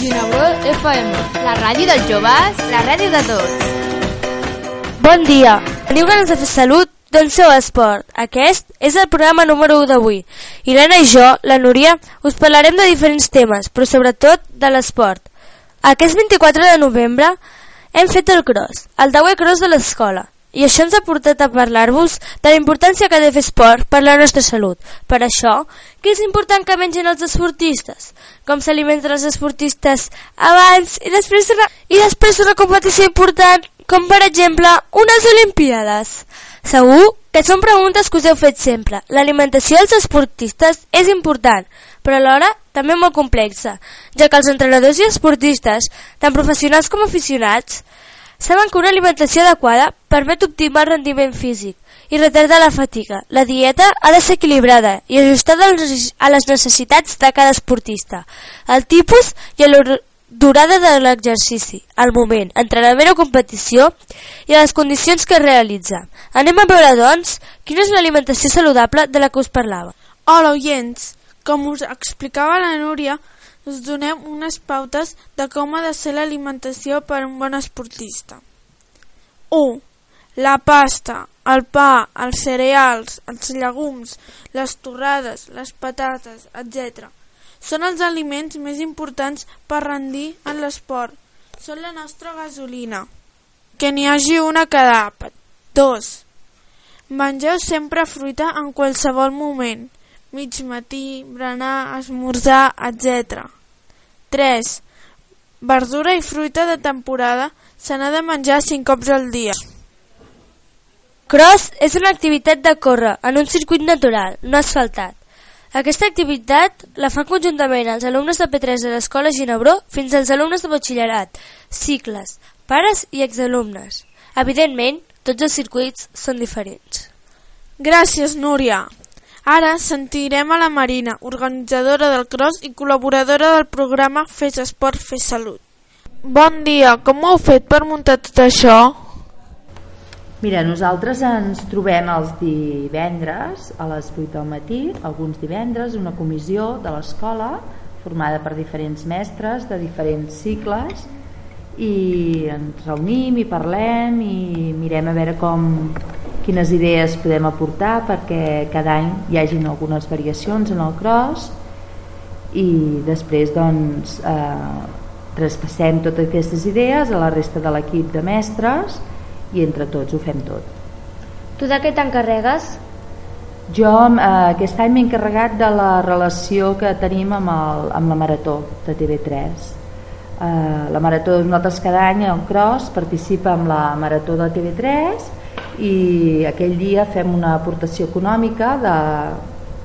Ginebró FM, la ràdio dels joves, la ràdio de tots. Bon dia. Teniu ganes de fer salut? Doncs feu esport. Aquest és el programa número 1 d'avui. I l'Anna i jo, la Núria, us parlarem de diferents temes, però sobretot de l'esport. Aquest 24 de novembre hem fet el cross, el Dawe Cross de l'escola. I això ens ha portat a parlar-vos de la importància que de fer esport per la nostra salut. Per això, què és important que mengin els esportistes? Com s'alimenten els esportistes abans i després i després d'una competició important, com per exemple unes Olimpíades? Segur que són preguntes que us heu fet sempre. L'alimentació dels esportistes és important, però alhora també molt complexa, ja que els entrenadors i esportistes, tant professionals com aficionats, Saben que una alimentació adequada permet optimar el rendiment físic i retardar la fatiga. La dieta ha de ser equilibrada i ajustada a les necessitats de cada esportista, el tipus i la durada de l'exercici, el moment, entrenament o competició i les condicions que es realitza. Anem a veure, doncs, quina és l'alimentació saludable de la que us parlava. Hola, oients! Com us explicava la Núria, us donem unes pautes de com ha de ser l'alimentació per a un bon esportista. 1. La pasta, el pa, els cereals, els llegums, les torrades, les patates, etc. Són els aliments més importants per rendir en l'esport. Són la nostra gasolina. Que n'hi hagi una cada àpat. 2. Mengeu sempre fruita en qualsevol moment mig matí, berenar, esmorzar, etc. 3. Verdura i fruita de temporada se n'ha de menjar 5 cops al dia. Cross és una activitat de córrer en un circuit natural, no asfaltat. Aquesta activitat la fan conjuntament els alumnes de P3 de l'Escola Ginebró fins als alumnes de batxillerat, cicles, pares i exalumnes. Evidentment, tots els circuits són diferents. Gràcies, Núria. Ara sentirem a la Marina, organitzadora del cross i col·laboradora del programa Fes Esport, Fes Salut. Bon dia, com ho heu fet per muntar tot això? Mira, nosaltres ens trobem els divendres a les 8 del matí, alguns divendres, una comissió de l'escola formada per diferents mestres de diferents cicles i ens reunim i parlem i mirem a veure com quines idees podem aportar perquè cada any hi hagin algunes variacions en el cross i després doncs eh, traspassem totes aquestes idees a la resta de l'equip de mestres i entre tots ho fem tot. Tu de què t'encarregues? Jo eh, aquest any m'he encarregat de la relació que tenim amb, el, amb la Marató de TV3. Eh, la Marató, nosaltres cada any el Cross participa amb la Marató de TV3 i aquell dia fem una aportació econòmica de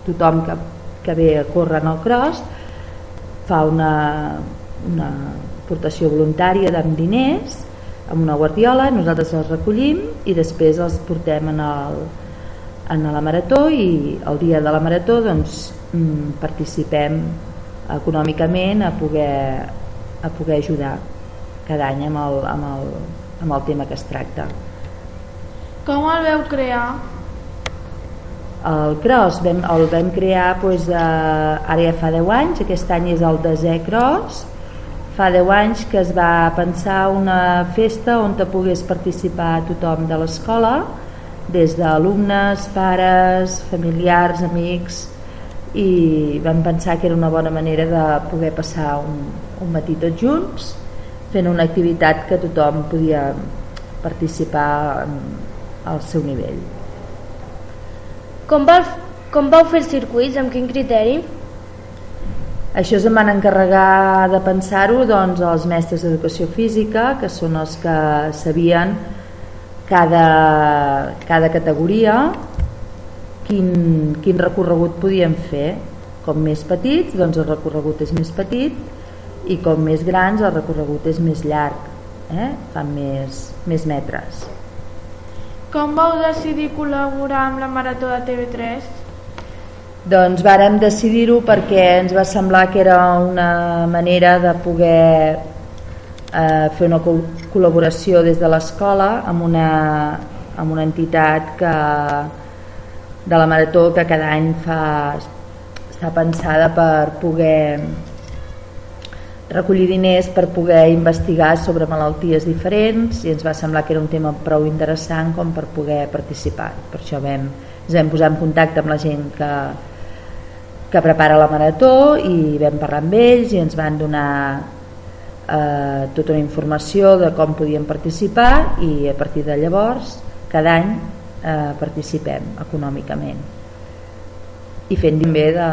tothom que, que ve a córrer en el cross fa una, una aportació voluntària amb diners amb una guardiola, nosaltres els recollim i després els portem en, el, en la marató i el dia de la marató doncs, mm, participem econòmicament a poder, a poder ajudar cada any amb el, amb, el, amb el tema que es tracta. Com el veu crear? El cross vam, el vam crear doncs, eh, ara ja fa 10 anys, aquest any és el desè cross, fa 10 anys que es va pensar una festa on te pogués participar tothom de l'escola, des d'alumnes, pares, familiars, amics, i vam pensar que era una bona manera de poder passar un, un matí tots junts, fent una activitat que tothom podia participar en, al seu nivell. Com, va, com vau fer els circuits? Amb quin criteri? Això se'n van encarregar de pensar-ho doncs, els mestres d'educació física, que són els que sabien cada, cada categoria quin, quin recorregut podien fer. Com més petits, doncs el recorregut és més petit i com més grans el recorregut és més llarg, eh? fan més, més metres. Com vau decidir col·laborar amb la Marató de TV3? Doncs vàrem decidir-ho perquè ens va semblar que era una manera de poder eh, fer una col·laboració des de l'escola amb, una, amb una entitat que, de la Marató que cada any fa, està pensada per poder recollir diners per poder investigar sobre malalties diferents i ens va semblar que era un tema prou interessant com per poder participar. Per això vam, ens vam posar en contacte amb la gent que, que prepara la marató i vam parlar amb ells i ens van donar eh, tota una informació de com podíem participar i a partir de llavors cada any eh, participem econòmicament i fent bé de,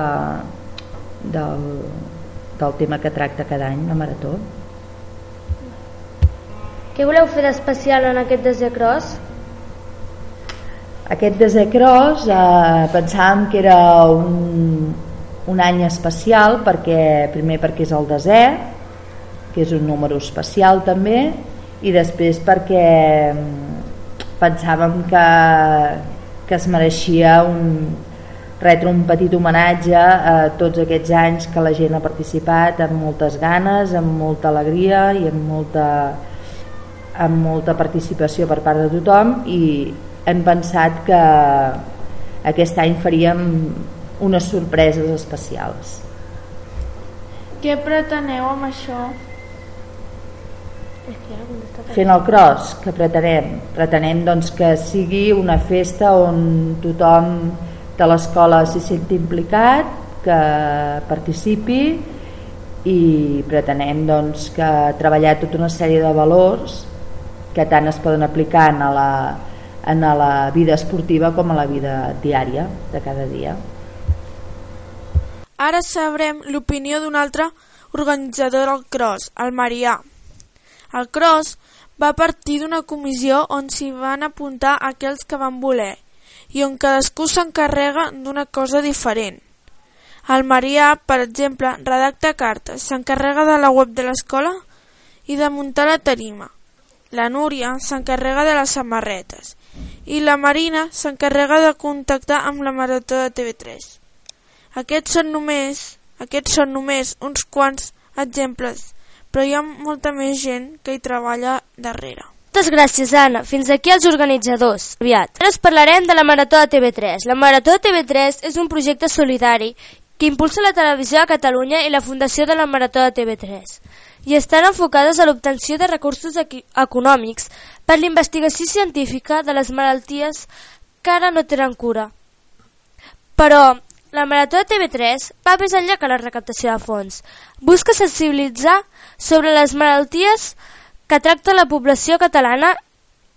del, del tema que tracta cada any la Marató. Què voleu fer d'especial en aquest desè cross? Aquest desè cross eh, pensàvem que era un, un any especial perquè primer perquè és el desè que és un número especial també i després perquè mm, pensàvem que, que es mereixia un, retre un petit homenatge a tots aquests anys que la gent ha participat amb moltes ganes, amb molta alegria i amb molta, amb molta participació per part de tothom i hem pensat que aquest any faríem unes sorpreses especials. Què preteneu amb això? Fent el cross, que pretenem? Pretenem doncs, que sigui una festa on tothom de l'escola s'hi senti implicat, que participi i pretenem doncs, que treballar tota una sèrie de valors que tant es poden aplicar en la, en la vida esportiva com a la vida diària de cada dia. Ara sabrem l'opinió d'un altre organitzador del cross, el Marià. El cross va partir d'una comissió on s'hi van apuntar aquells que van voler i on cadascú s'encarrega d'una cosa diferent. El Marià, per exemple, redacta cartes, s'encarrega de la web de l'escola i de muntar la tarima. La Núria s'encarrega de les samarretes i la Marina s'encarrega de contactar amb la Marató de TV3. Aquests són només, aquests són només uns quants exemples, però hi ha molta més gent que hi treballa darrere. Moltes gràcies, Anna. Fins aquí els organitzadors. Aviat. Ara us parlarem de la Marató de TV3. La Marató de TV3 és un projecte solidari que impulsa la televisió a Catalunya i la Fundació de la Marató de TV3 i estan enfocades a l'obtenció de recursos econòmics per l'investigació científica de les malalties que ara no tenen cura. Però la Marató de TV3 va més enllà que la recaptació de fons. Busca sensibilitzar sobre les malalties que tracta la població catalana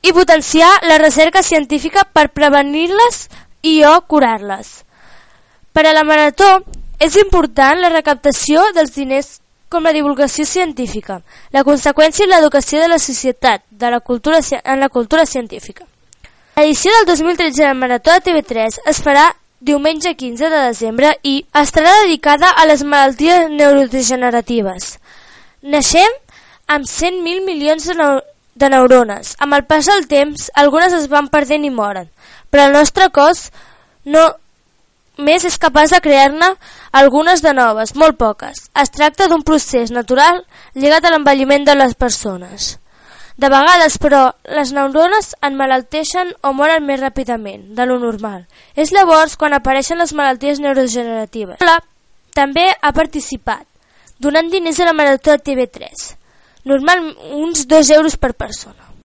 i potenciar la recerca científica per prevenir-les i o curar-les. Per a la Marató és important la recaptació dels diners com la divulgació científica, la conseqüència i l'educació de la societat de la cultura, en la cultura científica. L'edició del 2013 de la Marató de TV3 es farà diumenge 15 de desembre i estarà dedicada a les malalties neurodegeneratives. Naixem amb 100.000 milions de, neu de neurones. Amb el pas del temps, algunes es van perdent i moren, però el nostre cos no més és capaç de crear-ne algunes de noves, molt poques. Es tracta d'un procés natural lligat a l'envelliment de les persones. De vegades, però, les neurones enmalalteixen o moren més ràpidament de lo normal. És llavors quan apareixen les malalties neurodegeneratives. La també ha participat, donant diners a la marató de TV3 normal uns 2 euros per persona.